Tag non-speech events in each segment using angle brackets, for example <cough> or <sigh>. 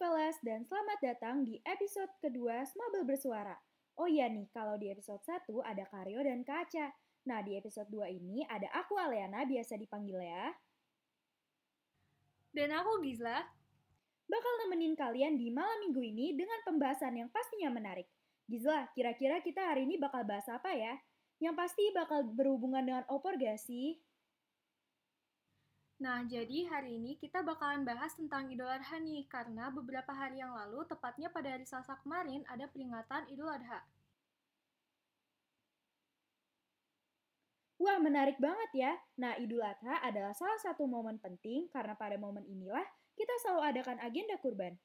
Velas dan selamat datang di episode kedua Smabel Bersuara. Oh iya nih, kalau di episode 1 ada Karyo dan Kaca. Nah, di episode 2 ini ada aku Aleana, biasa dipanggil ya. Dan aku Gizla. Bakal nemenin kalian di malam minggu ini dengan pembahasan yang pastinya menarik. Gizla, kira-kira kita hari ini bakal bahas apa ya? Yang pasti bakal berhubungan dengan opor gak sih? Nah, jadi hari ini kita bakalan bahas tentang Idul Adha nih, karena beberapa hari yang lalu, tepatnya pada hari Selasa kemarin, ada peringatan Idul Adha. Wah, menarik banget ya. Nah, Idul Adha adalah salah satu momen penting karena pada momen inilah kita selalu adakan agenda kurban.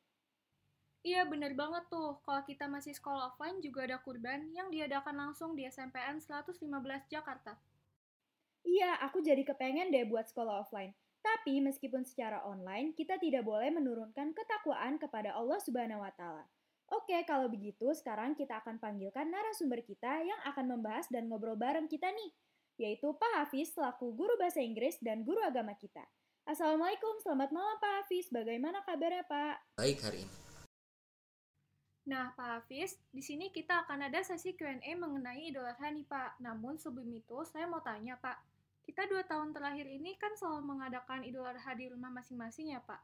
Iya, bener banget tuh. Kalau kita masih sekolah offline juga ada kurban yang diadakan langsung di SMPN 115 Jakarta. Iya, aku jadi kepengen deh buat sekolah offline. Tapi meskipun secara online, kita tidak boleh menurunkan ketakwaan kepada Allah Subhanahu wa taala. Oke, kalau begitu sekarang kita akan panggilkan narasumber kita yang akan membahas dan ngobrol bareng kita nih, yaitu Pak Hafiz selaku guru bahasa Inggris dan guru agama kita. Assalamualaikum, selamat malam Pak Hafiz. Bagaimana kabarnya Pak? Baik hari ini. Nah, Pak Hafiz, di sini kita akan ada sesi Q&A mengenai Idul Adha nih Pak. Namun sebelum itu, saya mau tanya Pak, kita dua tahun terakhir ini kan selalu mengadakan Idul Adha di rumah masing-masing ya Pak.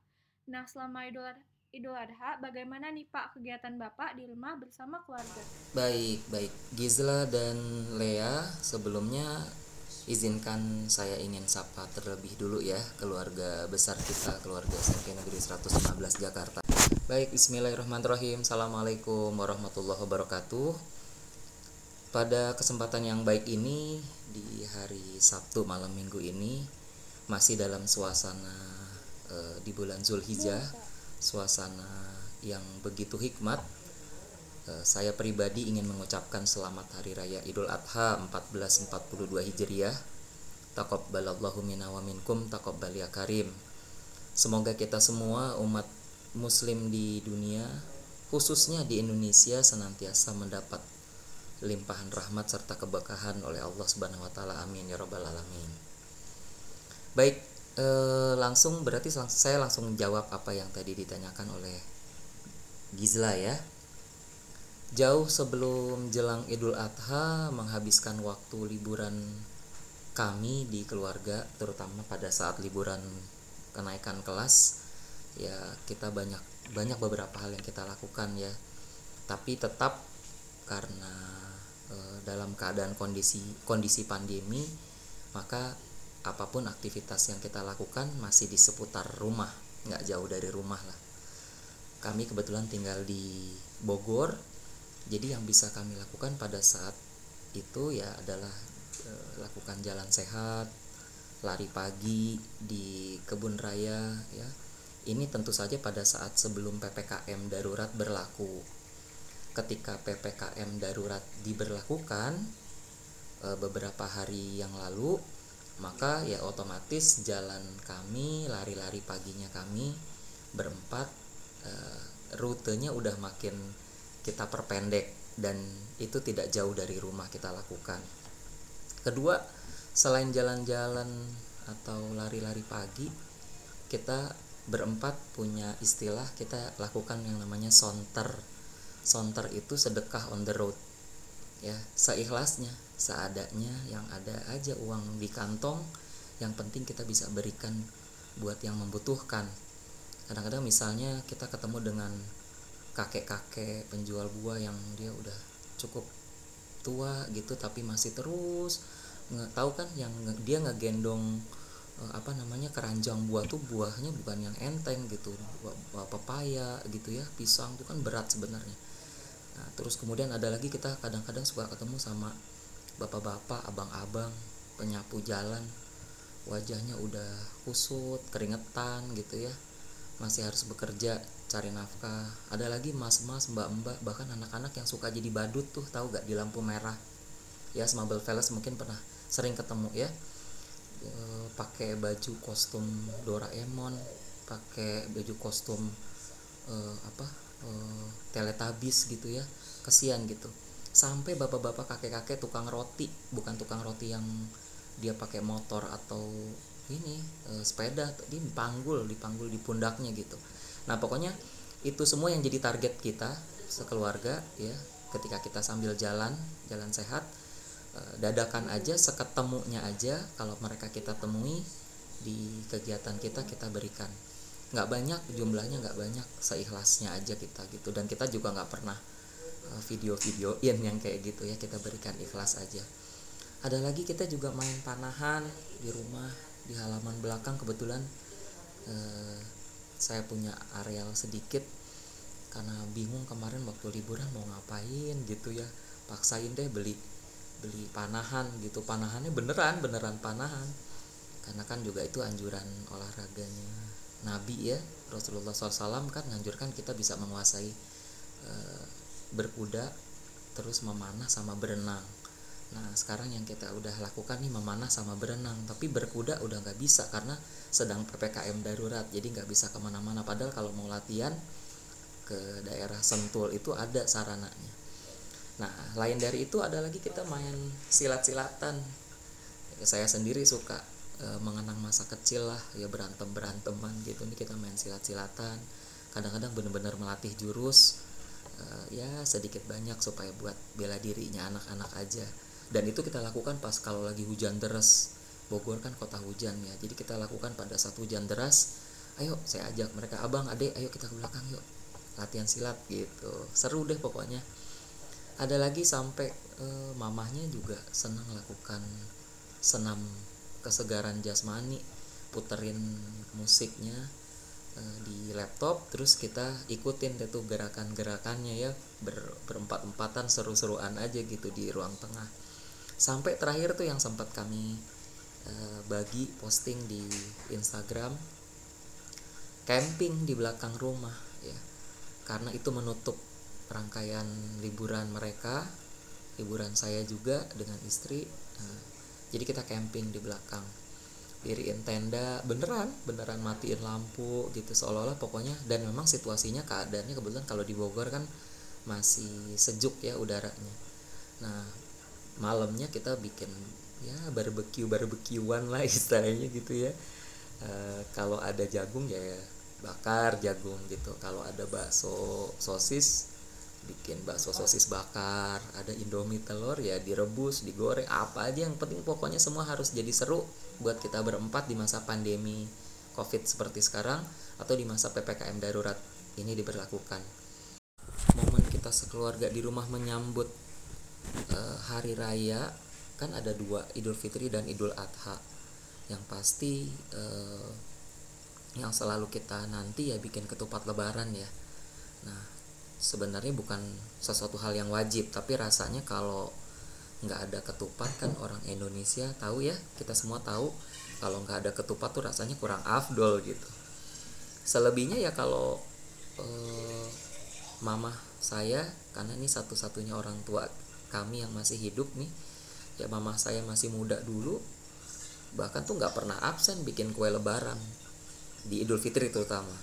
Nah selama Idul Adha, Idul Adha, bagaimana nih Pak kegiatan Bapak di rumah bersama keluarga? Baik, baik. Gizla dan Lea, sebelumnya izinkan saya ingin sapa terlebih dulu ya keluarga besar kita, keluarga SMP Negeri 115 Jakarta. Baik, bismillahirrahmanirrahim. Assalamualaikum warahmatullahi wabarakatuh. Pada kesempatan yang baik ini di hari Sabtu malam Minggu ini masih dalam suasana e, di bulan Zulhijjah, suasana yang begitu hikmat. E, saya pribadi ingin mengucapkan selamat hari raya Idul Adha 1442 Hijriah. Taqabbalallahu minna wa minkum taqabbal ya karim. Semoga kita semua umat muslim di dunia khususnya di Indonesia senantiasa mendapat limpahan rahmat serta keberkahan oleh Allah Subhanahu wa taala. Amin ya rabbal alamin. Baik, eh, langsung berarti saya langsung jawab apa yang tadi ditanyakan oleh Gizla ya. Jauh sebelum jelang Idul Adha menghabiskan waktu liburan kami di keluarga terutama pada saat liburan kenaikan kelas ya kita banyak banyak beberapa hal yang kita lakukan ya tapi tetap karena dalam keadaan kondisi kondisi pandemi maka apa pun aktivitas yang kita lakukan masih di seputar rumah nggak jauh dari rumah lah. Kami kebetulan tinggal di Bogor jadi yang bisa kami lakukan pada saat itu ya adalah e, lakukan jalan sehat lari pagi di kebun raya ya. Ini tentu saja pada saat sebelum PPKM darurat berlaku ketika PPKM darurat diberlakukan e, beberapa hari yang lalu maka ya otomatis jalan kami lari-lari paginya kami berempat e, rutenya udah makin kita perpendek dan itu tidak jauh dari rumah kita lakukan. Kedua selain jalan-jalan atau lari-lari pagi kita berempat punya istilah kita lakukan yang namanya sonter sonter itu sedekah on the road. Ya seikhlasnya seadanya yang ada aja uang di kantong yang penting kita bisa berikan buat yang membutuhkan. Kadang-kadang misalnya kita ketemu dengan kakek-kakek penjual buah yang dia udah cukup tua gitu tapi masih terus nggak tahu kan yang dia ngegendong eh, apa namanya keranjang buah tuh buahnya bukan yang enteng gitu buah pepaya gitu ya pisang itu kan berat sebenarnya Nah, terus kemudian ada lagi kita kadang-kadang suka ketemu sama bapak-bapak, abang-abang, penyapu jalan. Wajahnya udah kusut, keringetan gitu ya. Masih harus bekerja, cari nafkah. Ada lagi mas-mas, mbak-mbak, bahkan anak-anak yang suka jadi badut tuh, tahu gak di lampu merah. Ya, Smabel Velas mungkin pernah sering ketemu ya. E, pakai baju kostum Doraemon, pakai baju kostum e, apa uh, teletabis gitu ya kesian gitu. Sampai bapak-bapak kakek-kakek tukang roti bukan tukang roti yang dia pakai motor atau ini uh, sepeda di panggul dipanggul di pundaknya gitu. Nah pokoknya itu semua yang jadi target kita sekeluarga ya ketika kita sambil jalan jalan sehat eh, dadakan aja seketemunya aja kalau mereka kita temui di kegiatan kita kita berikan nggak banyak jumlahnya nggak banyak seikhlasnya aja kita gitu. Dan kita juga nggak pernah eh, video-videoin yang kayak gitu ya kita berikan ikhlas aja. Ada lagi kita juga main panahan di rumah di halaman belakang. Kebetulan eh, saya punya areal sedikit karena bingung kemarin waktu liburan mau ngapain gitu ya. Paksain deh beli beli panahan gitu. Panahannya beneran beneran panahan. Karena kan juga itu anjuran olahraganya Nabi ya Rasulullah SAW kan menganjurkan kita bisa menguasai e, berkuda terus memanah sama berenang nah sekarang yang kita udah lakukan nih memanah sama berenang tapi berkuda udah nggak bisa karena sedang ppkm darurat jadi nggak bisa ke mana-mana padahal kalau mau latihan ke daerah Sentul itu ada sarananya. Nah, lain dari itu ada lagi kita main silat-silatan. Saya sendiri suka e, mengenang masa kecil lah, ya berantem beranteman gitu. Ini kita main silat-silatan. Kadang-kadang benar-benar melatih jurus, e, ya sedikit banyak supaya buat bela dirinya anak-anak aja. Dan itu kita lakukan pas kalau lagi hujan deras. Bogor kan kota hujan ya, jadi kita lakukan pada saat hujan deras. Ayo, saya ajak mereka, abang, adek, ayo kita ke belakang yuk latihan silat gitu seru deh pokoknya ada lagi sampai uh, mamahnya juga senang lakukan senam kesegaran jasmani puterin musiknya uh, di laptop terus kita ikutin deh gerakan-gerakannya ya ber, berempat-empatan seru-seruan aja gitu di ruang tengah. Sampai terakhir tuh yang sempat kami uh, bagi posting di Instagram camping di belakang rumah ya. Karena itu menutup rangkaian liburan mereka liburan saya juga dengan istri nah, jadi kita camping di belakang. Diriin tenda beneran beneran matiin lampu gitu seolah-olah pokoknya dan memang situasinya keadaannya kebetulan kalau di Bogor kan masih sejuk ya udaranya. Nah malamnya kita bikin ya barbecue barbekyuan lah <laughs> istilahnya gitu ya. E, kalau ada jagung ya bakar jagung gitu. Kalau ada bakso sosis bikin bakso sosis bakar ada indomie telur ya direbus digoreng apa aja yang penting pokoknya semua harus jadi seru buat kita berempat di masa pandemi covid seperti sekarang atau di masa ppkm darurat ini diberlakukan. Momen kita sekeluarga di rumah menyambut uh, hari raya kan ada dua idul fitri dan idul adha. Yang pasti uh, yang selalu kita nanti ya bikin ketupat lebaran ya. Nah sebenarnya bukan sesuatu hal yang wajib tapi rasanya kalau nggak ada ketupat kan orang Indonesia tahu ya kita semua tahu kalau nggak ada ketupat tuh rasanya kurang afdol gitu. Selebihnya ya kalau eh, mama saya karena ini satu-satunya orang tua kami yang masih hidup nih ya mama saya masih muda dulu bahkan tuh nggak pernah absen bikin kue lebaran di Idul Fitri terutama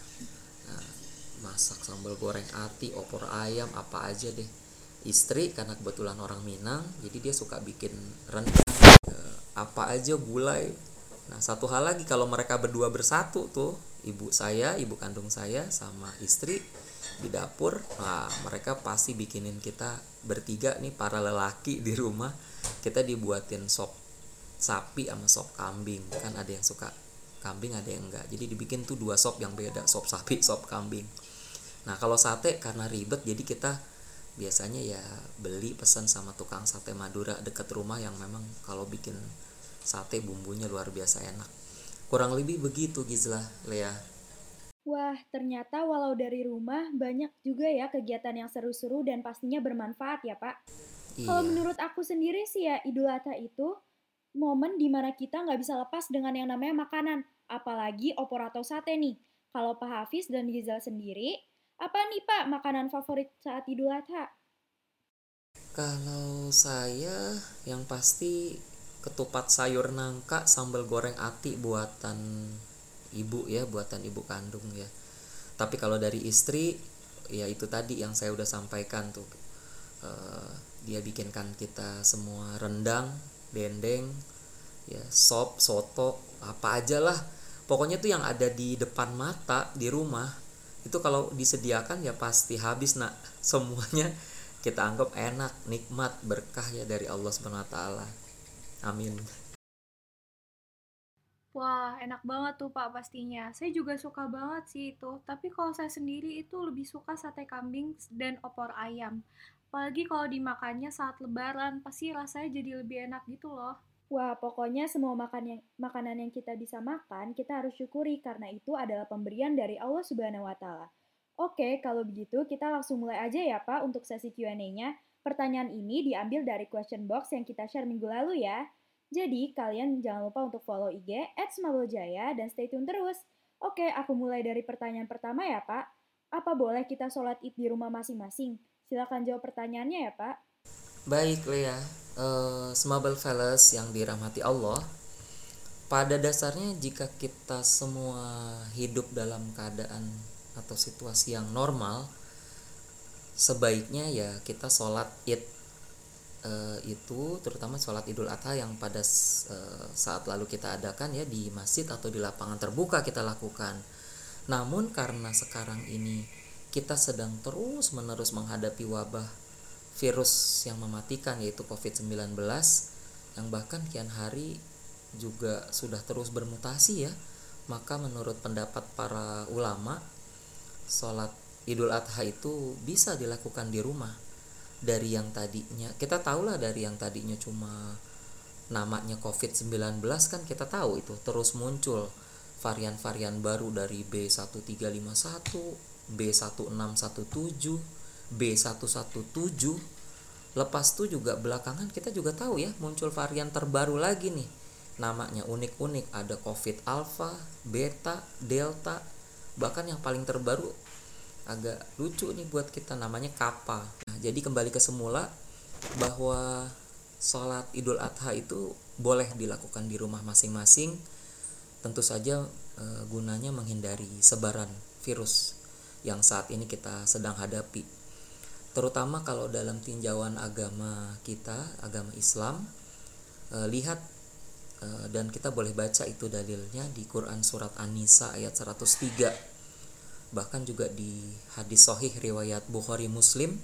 masak sambal goreng ati opor ayam apa aja deh. Istri karena kebetulan orang Minang jadi dia suka bikin rendang eh, apa aja gulai. Nah satu hal lagi kalau mereka berdua bersatu tuh ibu saya ibu kandung saya sama istri di dapur nah mereka pasti bikinin kita bertiga nih para lelaki di rumah. Kita dibuatin sop sapi sama sop kambing kan ada yang suka kambing ada yang enggak jadi dibikin tuh dua sop yang beda sop sapi sop kambing nah kalau sate karena ribet jadi kita biasanya ya beli pesan sama tukang sate Madura deket rumah yang memang kalau bikin sate bumbunya luar biasa enak kurang lebih begitu Gizla Lea Wah, ternyata walau dari rumah banyak juga ya kegiatan yang seru-seru dan pastinya bermanfaat ya Pak. Iya. Kalau menurut aku sendiri sih ya Idul Adha itu momen di mana kita nggak bisa lepas dengan yang namanya makanan, apalagi opor atau sate nih. Kalau Pak Hafiz dan Gizal sendiri, apa nih Pak makanan favorit saat Idul Adha? Kalau saya yang pasti ketupat sayur nangka sambal goreng ati buatan ibu ya, buatan ibu kandung ya. Tapi kalau dari istri ya itu tadi yang saya udah sampaikan tuh. Uh, dia bikinkan kita semua rendang dendeng ya sop soto apa aja lah pokoknya tuh yang ada di depan mata di rumah itu kalau disediakan ya pasti habis nak <laughs> semuanya kita anggap enak nikmat berkah ya dari Allah Subhanahu Wa Taala amin Wah, enak banget tuh Pak pastinya. Saya juga suka banget sih itu. Tapi kalau saya sendiri itu lebih suka sate kambing dan opor ayam. Apalagi kalau dimakannya saat lebaran, pasti rasanya jadi lebih enak gitu loh. Wah, pokoknya semua makan yang, makanan yang kita bisa makan, kita harus syukuri karena itu adalah pemberian dari Allah Subhanahu wa taala. Oke, kalau begitu kita langsung mulai aja ya, Pak, untuk sesi Q&A-nya. Pertanyaan ini diambil dari question box yang kita share minggu lalu ya. Jadi, kalian jangan lupa untuk follow IG @smablojaya dan stay tune terus. Oke, aku mulai dari pertanyaan pertama ya, Pak. Apa boleh kita sholat id di rumah masing-masing? Silakan jawab pertanyaannya ya, Pak. Baik, Lea. Uh, Smable Fellas yang dirahmati Allah, pada dasarnya jika kita semua hidup dalam keadaan atau situasi yang normal, sebaiknya ya kita sholat id uh, itu terutama sholat Idul Adha yang pada uh, saat lalu kita adakan ya di masjid atau di lapangan terbuka kita lakukan. Namun karena sekarang ini kita sedang terus menerus menghadapi wabah virus yang mematikan yaitu COVID-19 yang bahkan kian hari juga sudah terus bermutasi ya. Maka menurut pendapat para ulama sholat Idul Adha itu bisa dilakukan di rumah dari yang tadinya kita tahulah dari yang tadinya cuma namanya COVID-19 kan kita tahu itu terus muncul varian-varian baru dari B1351, B1617, B117. Lepas itu juga belakangan kita juga tahu ya muncul varian terbaru lagi nih. Namanya unik-unik ada COVID alpha, beta, delta, bahkan yang paling terbaru agak lucu nih buat kita namanya kappa. Nah, jadi kembali ke semula bahwa sholat Idul Adha itu boleh dilakukan di rumah masing-masing. Tentu saja e, gunanya menghindari sebaran virus yang saat ini kita sedang hadapi. Terutama kalau dalam tinjauan agama kita, agama Islam, e, lihat e, dan kita boleh baca itu dalilnya di Quran surat An-Nisa ayat 103 bahkan juga di hadis sahih riwayat Bukhari Muslim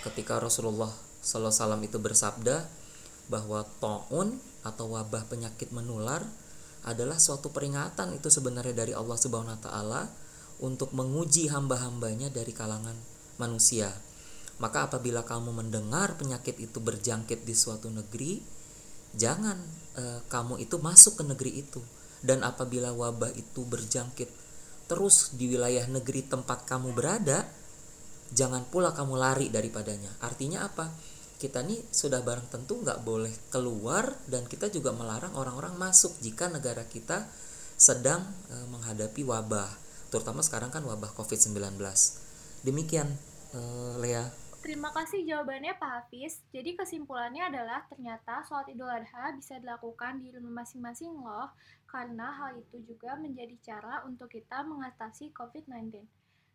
ketika Rasulullah SAW itu bersabda bahwa taun atau wabah penyakit menular adalah suatu peringatan itu sebenarnya dari Allah Subhanahu wa taala untuk menguji hamba-hambanya dari kalangan manusia. Maka apabila kamu mendengar penyakit itu berjangkit di suatu negeri, jangan e, kamu itu masuk ke negeri itu. Dan apabila wabah itu berjangkit terus di wilayah negeri tempat kamu berada, jangan pula kamu lari daripadanya. Artinya apa? Kita nih sudah barang tentu nggak boleh keluar dan kita juga melarang orang-orang masuk jika negara kita sedang e, menghadapi wabah, terutama sekarang kan wabah COVID-19. Demikian, e, Lea. Terima kasih jawabannya Pak Hafiz. Jadi kesimpulannya adalah ternyata sholat idul adha bisa dilakukan di rumah masing-masing loh, karena hal itu juga menjadi cara untuk kita mengatasi COVID-19.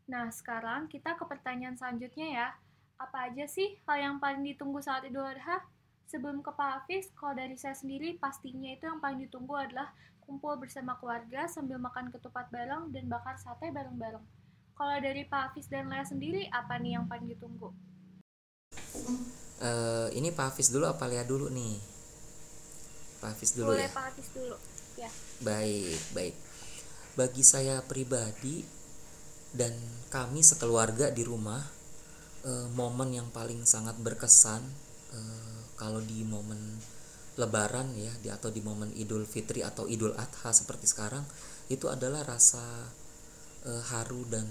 Nah, sekarang kita ke pertanyaan selanjutnya ya. Apa aja sih hal yang paling ditunggu saat idul adha? Sebelum ke Pak Hafiz, kalau dari saya sendiri pastinya itu yang paling ditunggu adalah kumpul bersama keluarga sambil makan ketupat bareng dan bakar sate bareng-bareng. Kalau dari Pak Hafiz dan Lea sendiri, apa nih yang paling ditunggu? Uh, ini Pak Hafiz dulu apa Lea dulu nih? Pak Hafiz dulu Boleh ya. Pak Hafiz dulu. Ya. Baik, baik. Bagi saya pribadi dan kami sekeluarga di rumah, uh, momen yang paling sangat berkesan uh, kalau di momen Lebaran ya, di atau di momen Idul Fitri atau Idul Adha seperti sekarang, itu adalah rasa uh, haru dan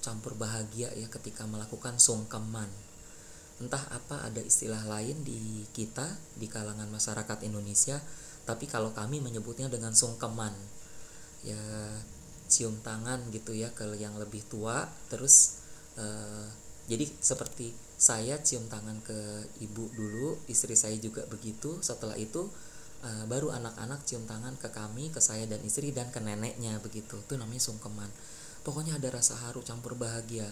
campur bahagia ya ketika melakukan sungkeman. Entah apa ada istilah lain di kita di kalangan masyarakat Indonesia tapi kalau kami menyebutnya dengan sungkeman. Ya cium tangan gitu ya ke yang lebih tua terus uh, jadi seperti saya cium tangan ke ibu dulu istri saya juga begitu. Setelah itu uh, baru anak-anak cium tangan ke kami ke saya dan istri dan ke neneknya begitu. Itu namanya sungkeman. Pokoknya ada rasa haru campur bahagia.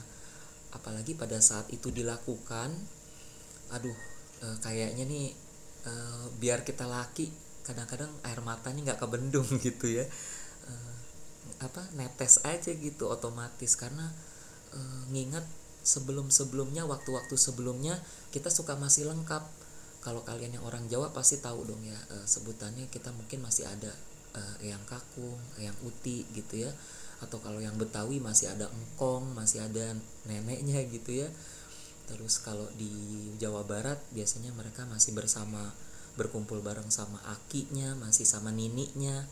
Apalagi pada saat itu dilakukan aduh e, kayaknya nih e, biar kita laki kadang-kadang air mata nih nggak kebendung <laughs> gitu ya. Apa netes aja gitu otomatis. Karena nginget sebelum-sebelumnya waktu-waktu sebelumnya kita suka masih lengkap. Kalau kalian yang orang Jawa pasti tahu dong ya e, sebutannya kita mungkin masih ada e, yang kakung, yang uti gitu ya. Atau kalau yang Betawi masih ada engkong, masih ada neneknya gitu ya. Terus kalau di Jawa Barat biasanya mereka masih bersama berkumpul bareng sama akinya masih sama niniknya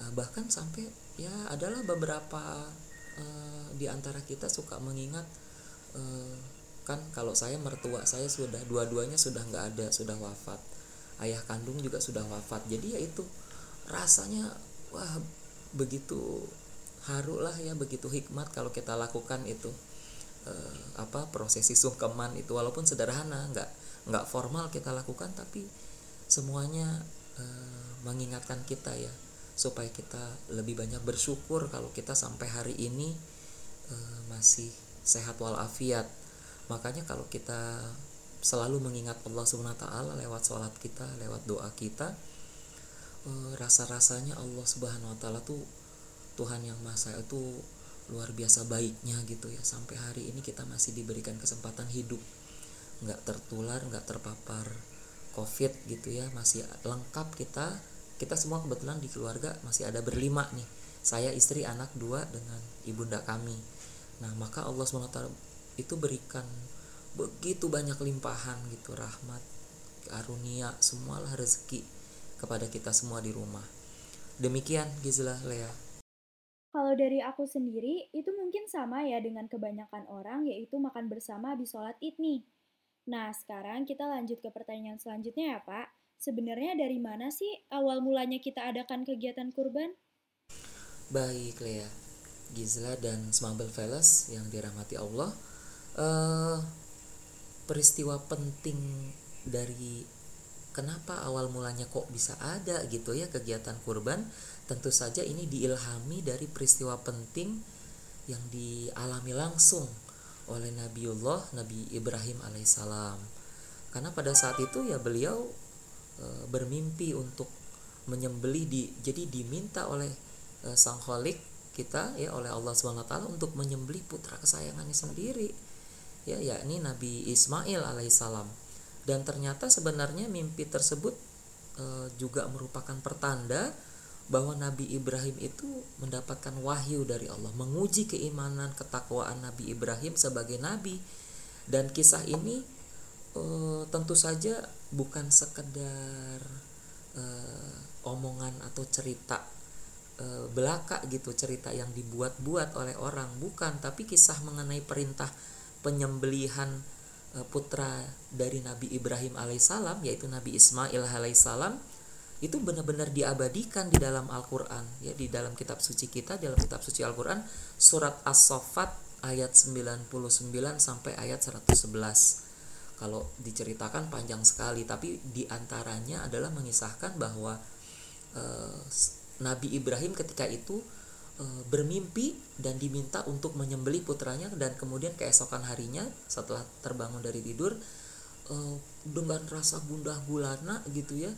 uh, bahkan sampai ya adalah beberapa uh, di antara kita suka mengingat uh, kan kalau saya mertua saya sudah dua-duanya sudah nggak ada sudah wafat. Ayah kandung juga sudah wafat. Jadi ya itu rasanya wah begitu haru lah ya begitu hikmat kalau kita lakukan itu. Uh, apa prosesi sungkeman itu walaupun sederhana nggak nggak formal kita lakukan tapi semuanya uh, mengingatkan kita ya supaya kita lebih banyak bersyukur kalau kita sampai hari ini uh, masih sehat walafiat. Makanya kalau kita selalu mengingat Allah Subhanahu wa taala lewat sholat kita lewat doa kita uh, rasa-rasanya Allah Subhanahu wa taala tuh Tuhan yang Maha itu luar biasa baiknya gitu ya. Sampai hari ini kita masih diberikan kesempatan hidup. Nggak tertular nggak terpapar covid gitu ya. Masih lengkap kita. Kita semua kebetulan di keluarga masih ada berlima nih. Saya istri anak dua dengan ibunda kami nah maka Allah swt itu berikan begitu banyak limpahan gitu rahmat karunia semualah rezeki kepada kita semua di rumah demikian Gizla Lea kalau dari aku sendiri, itu mungkin sama ya dengan kebanyakan orang, yaitu makan bersama habis sholat id nih. Nah, sekarang kita lanjut ke pertanyaan selanjutnya ya Pak. Sebenarnya dari mana sih awal mulanya kita adakan kegiatan kurban? Baik Lea, Gizla dan Smable Fellas yang dirahmati Allah. Uh, peristiwa penting dari kenapa awal mulanya kok bisa ada gitu ya kegiatan kurban Tentu saja ini diilhami dari peristiwa penting yang dialami langsung oleh Nabiullah Nabi Ibrahim alaihissalam. Karena pada saat itu ya beliau e, bermimpi untuk menyembelih di jadi diminta oleh e, sang kholik kita ya oleh Allah swt untuk menyembelih putra kesayangannya sendiri ya yakni Nabi Ismail alaihissalam dan ternyata sebenarnya mimpi tersebut e, juga merupakan pertanda bahwa Nabi Ibrahim itu mendapatkan wahyu dari Allah, menguji keimanan ketakwaan Nabi Ibrahim sebagai nabi. Dan kisah ini uh, tentu saja bukan sekedar uh, omongan atau cerita uh, belaka gitu, cerita yang dibuat-buat oleh orang, bukan, tapi kisah mengenai perintah penyembelihan uh, putra dari Nabi Ibrahim alaihissalam yaitu Nabi Ismail alaihissalam itu benar-benar diabadikan di dalam Al-Qur'an. Ya di dalam kitab suci kita dalam kitab suci Al-Qur'an surat As-Saffat ayat 99 sampai ayat 111 kalau diceritakan panjang sekali tapi di antaranya adalah mengisahkan bahwa uh, Nabi Ibrahim ketika itu uh, bermimpi dan diminta untuk menyembelih putranya dan kemudian keesokan harinya setelah terbangun dari tidur uh, dengan rasa gundah gulana gitu ya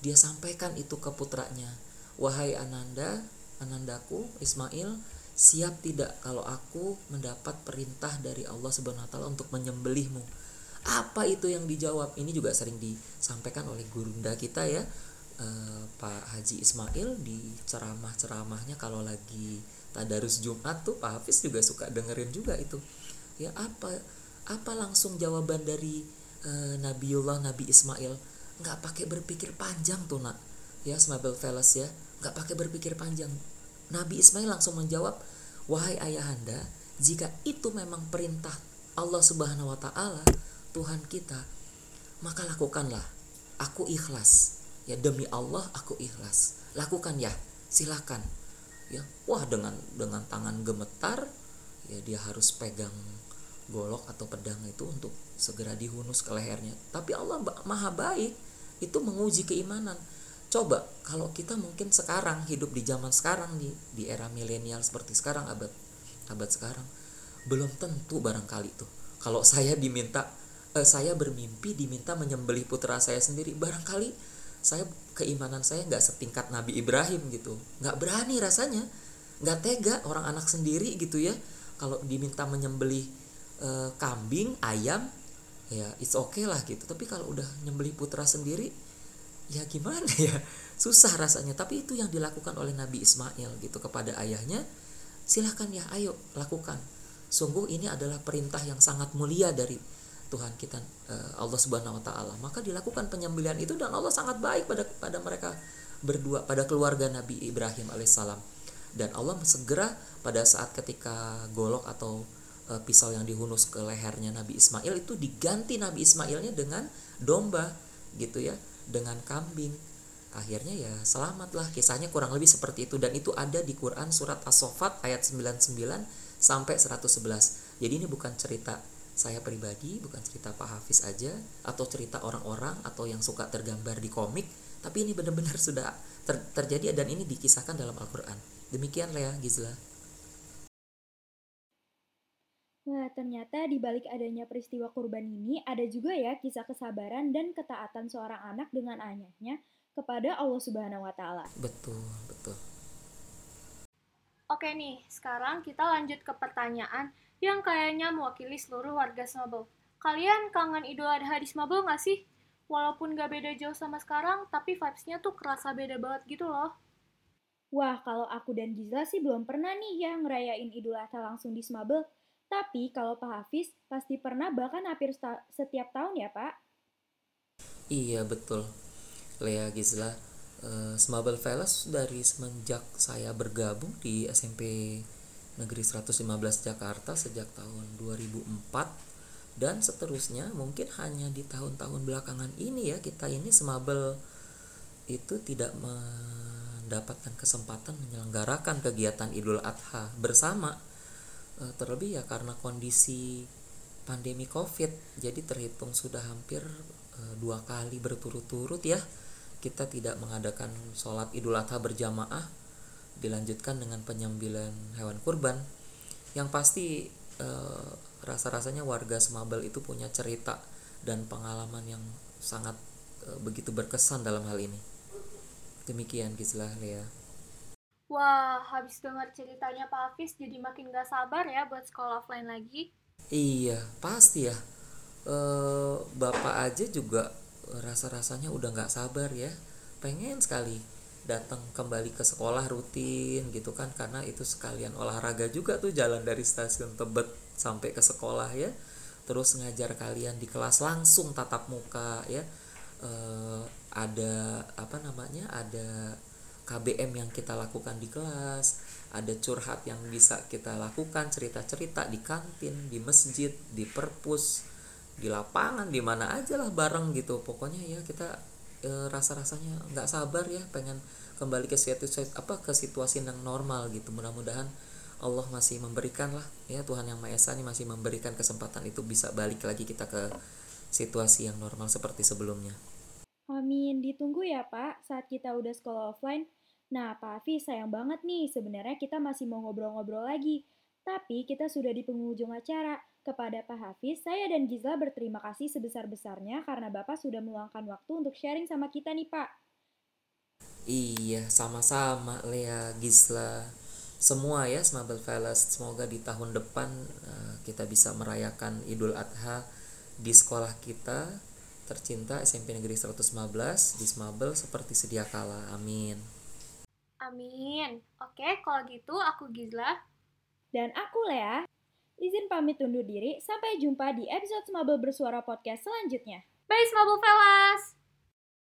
dia sampaikan itu ke putranya. Wahai ananda anandaku Ismail siap tidak kalau aku mendapat perintah dari Allah Subhanahu wa taala untuk menyembelihmu? Apa itu yang dijawab? Ini juga sering disampaikan oleh gurunda kita ya eh, Pak Haji Ismail di ceramah-ceramahnya kalau lagi tadarus Jumat tuh Pak Hafiz juga suka dengerin juga itu. Ya apa apa langsung jawaban dari eh, Nabiullah Nabi Ismail? Nggak pakai berpikir panjang tuh nak. Ya Smabel Velas ya. Nggak pakai berpikir panjang. Nabi Ismail langsung menjawab wahai ayahanda jika itu memang perintah Allah Subhanahu Wa Taala Tuhan kita maka lakukanlah. Aku ikhlas ya demi Allah aku ikhlas. Lakukan ya silakan. Ya wah dengan dengan tangan gemetar ya dia harus pegang golok atau pedang itu untuk segera dihunus ke lehernya. Tapi Allah maha baik itu menguji keimanan. Coba kalau kita mungkin sekarang hidup di zaman sekarang di di era milenial seperti sekarang abad abad sekarang belum tentu barangkali tuh. Kalau saya diminta eh, saya bermimpi diminta menyembelih putra saya sendiri barangkali saya keimanan saya nggak setingkat Nabi Ibrahim gitu. Nggak berani rasanya. Nggak tega orang anak sendiri gitu ya. Kalau diminta menyembelih e, kambing ayam ya it's okay lah gitu. Tapi kalau udah nyembelih putra sendiri ya gimana ya? Susah rasanya. Tapi itu yang dilakukan oleh Nabi Ismail gitu kepada ayahnya. Silahkan ya ayo lakukan. Sungguh ini adalah perintah yang sangat mulia dari Tuhan kita eh, Allah Subhanahu wa taala. Maka dilakukan penyembelihan itu dan Allah sangat baik pada pada mereka berdua pada keluarga Nabi Ibrahim alaihissalam. Dan Allah segera pada saat ketika golok atau e, pisau yang dihunus ke lehernya Nabi Ismail itu diganti Nabi Ismailnya dengan domba gitu ya dengan kambing. Akhirnya ya selamatlah. Kisahnya kurang lebih seperti itu. Dan itu ada di Quran surat As-Saffat ayat 99 sampai 111 jadi ini bukan cerita saya pribadi bukan cerita Pak Hafiz aja atau cerita orang-orang atau yang suka tergambar di komik tapi ini benar-benar <laughs> sudah ter terjadi dan ini dikisahkan dalam Al-Quran. Demikian Lea Gizla. Wah, ternyata di balik adanya peristiwa kurban ini ada juga ya kisah kesabaran dan ketaatan seorang anak dengan ayahnya kepada Allah Subhanahu wa taala. betul betul. Oke nih, sekarang kita lanjut ke pertanyaan yang kayaknya mewakili seluruh warga Smable. Kalian kangen Idul Adha di Smable nggak sih? Walaupun nggak beda jauh sama sekarang, tapi vibes-nya tuh kerasa beda banget gitu loh. Wah, kalau aku dan Giza sih belum pernah nih ya ngerayain Idul Adha langsung di Smabel. Tapi kalau Pak Hafiz pasti pernah bahkan hampir setiap tahun ya Pak. Iya betul Lea Gizla uh, Smabel Velas dari semenjak saya bergabung di SMP Negeri 115 Jakarta sejak tahun 2004 dan seterusnya. Mungkin hanya di tahun-tahun belakangan ini ya kita ini Smabel itu tidak mendapatkan kesempatan menyelenggarakan kegiatan Idul Adha bersama. Eh, terlebih ya karena kondisi pandemi COVID jadi terhitung sudah hampir uh, dua kali berturut-turut ya. Kita tidak mengadakan sholat idul adha berjamaah dilanjutkan dengan penyembelihan hewan kurban yang pasti uh, rasa-rasanya warga Semabel itu punya cerita dan pengalaman yang sangat uh, begitu berkesan dalam hal ini demikian Gislah Lea Wah, habis dengar ceritanya Pak Hafiz jadi makin gak sabar ya buat sekolah offline lagi. Iya, pasti ya. E, Bapak aja juga rasa-rasanya udah gak sabar ya. Pengen sekali datang kembali ke sekolah rutin gitu kan karena itu sekalian olahraga juga tuh jalan dari stasiun Tebet sampai ke sekolah ya. Terus ngajar kalian di kelas langsung tatap muka ya. E, ada apa namanya? Ada KBM yang kita lakukan di kelas, ada curhat yang bisa kita lakukan, cerita-cerita di kantin, di masjid, di perpus, di lapangan, di mana aja lah bareng gitu. Pokoknya ya kita e, rasa-rasanya nggak sabar ya pengen kembali ke situasi apa ke situasi yang normal gitu. Mudah-mudahan Allah masih memberikan lah ya Tuhan yang Maha Esa ini masih memberikan kesempatan itu bisa balik lagi kita ke situasi yang normal seperti sebelumnya. Amin, ditunggu ya Pak saat kita udah sekolah offline Nah, Pak Hafiz, sayang banget nih, sebenarnya kita masih mau ngobrol-ngobrol lagi. Tapi kita sudah di penghujung acara. Kepada Pak Hafiz, saya dan Gizla berterima kasih sebesar-besarnya karena Bapak sudah meluangkan waktu untuk sharing sama kita nih, Pak. Iya, sama-sama Lea, Gizla. Semua ya, Smabel Fellas. Semoga di tahun depan uh, kita bisa merayakan Idul Adha di sekolah kita tercinta SMP Negeri 115 di Smabel seperti sedia kala. Amin. Amin. Oke, kalau gitu aku Gizla. Dan aku Lea. Izin pamit undur diri. Sampai jumpa di episode Smabel Bersuara Podcast selanjutnya. Bye Smabel Fellas!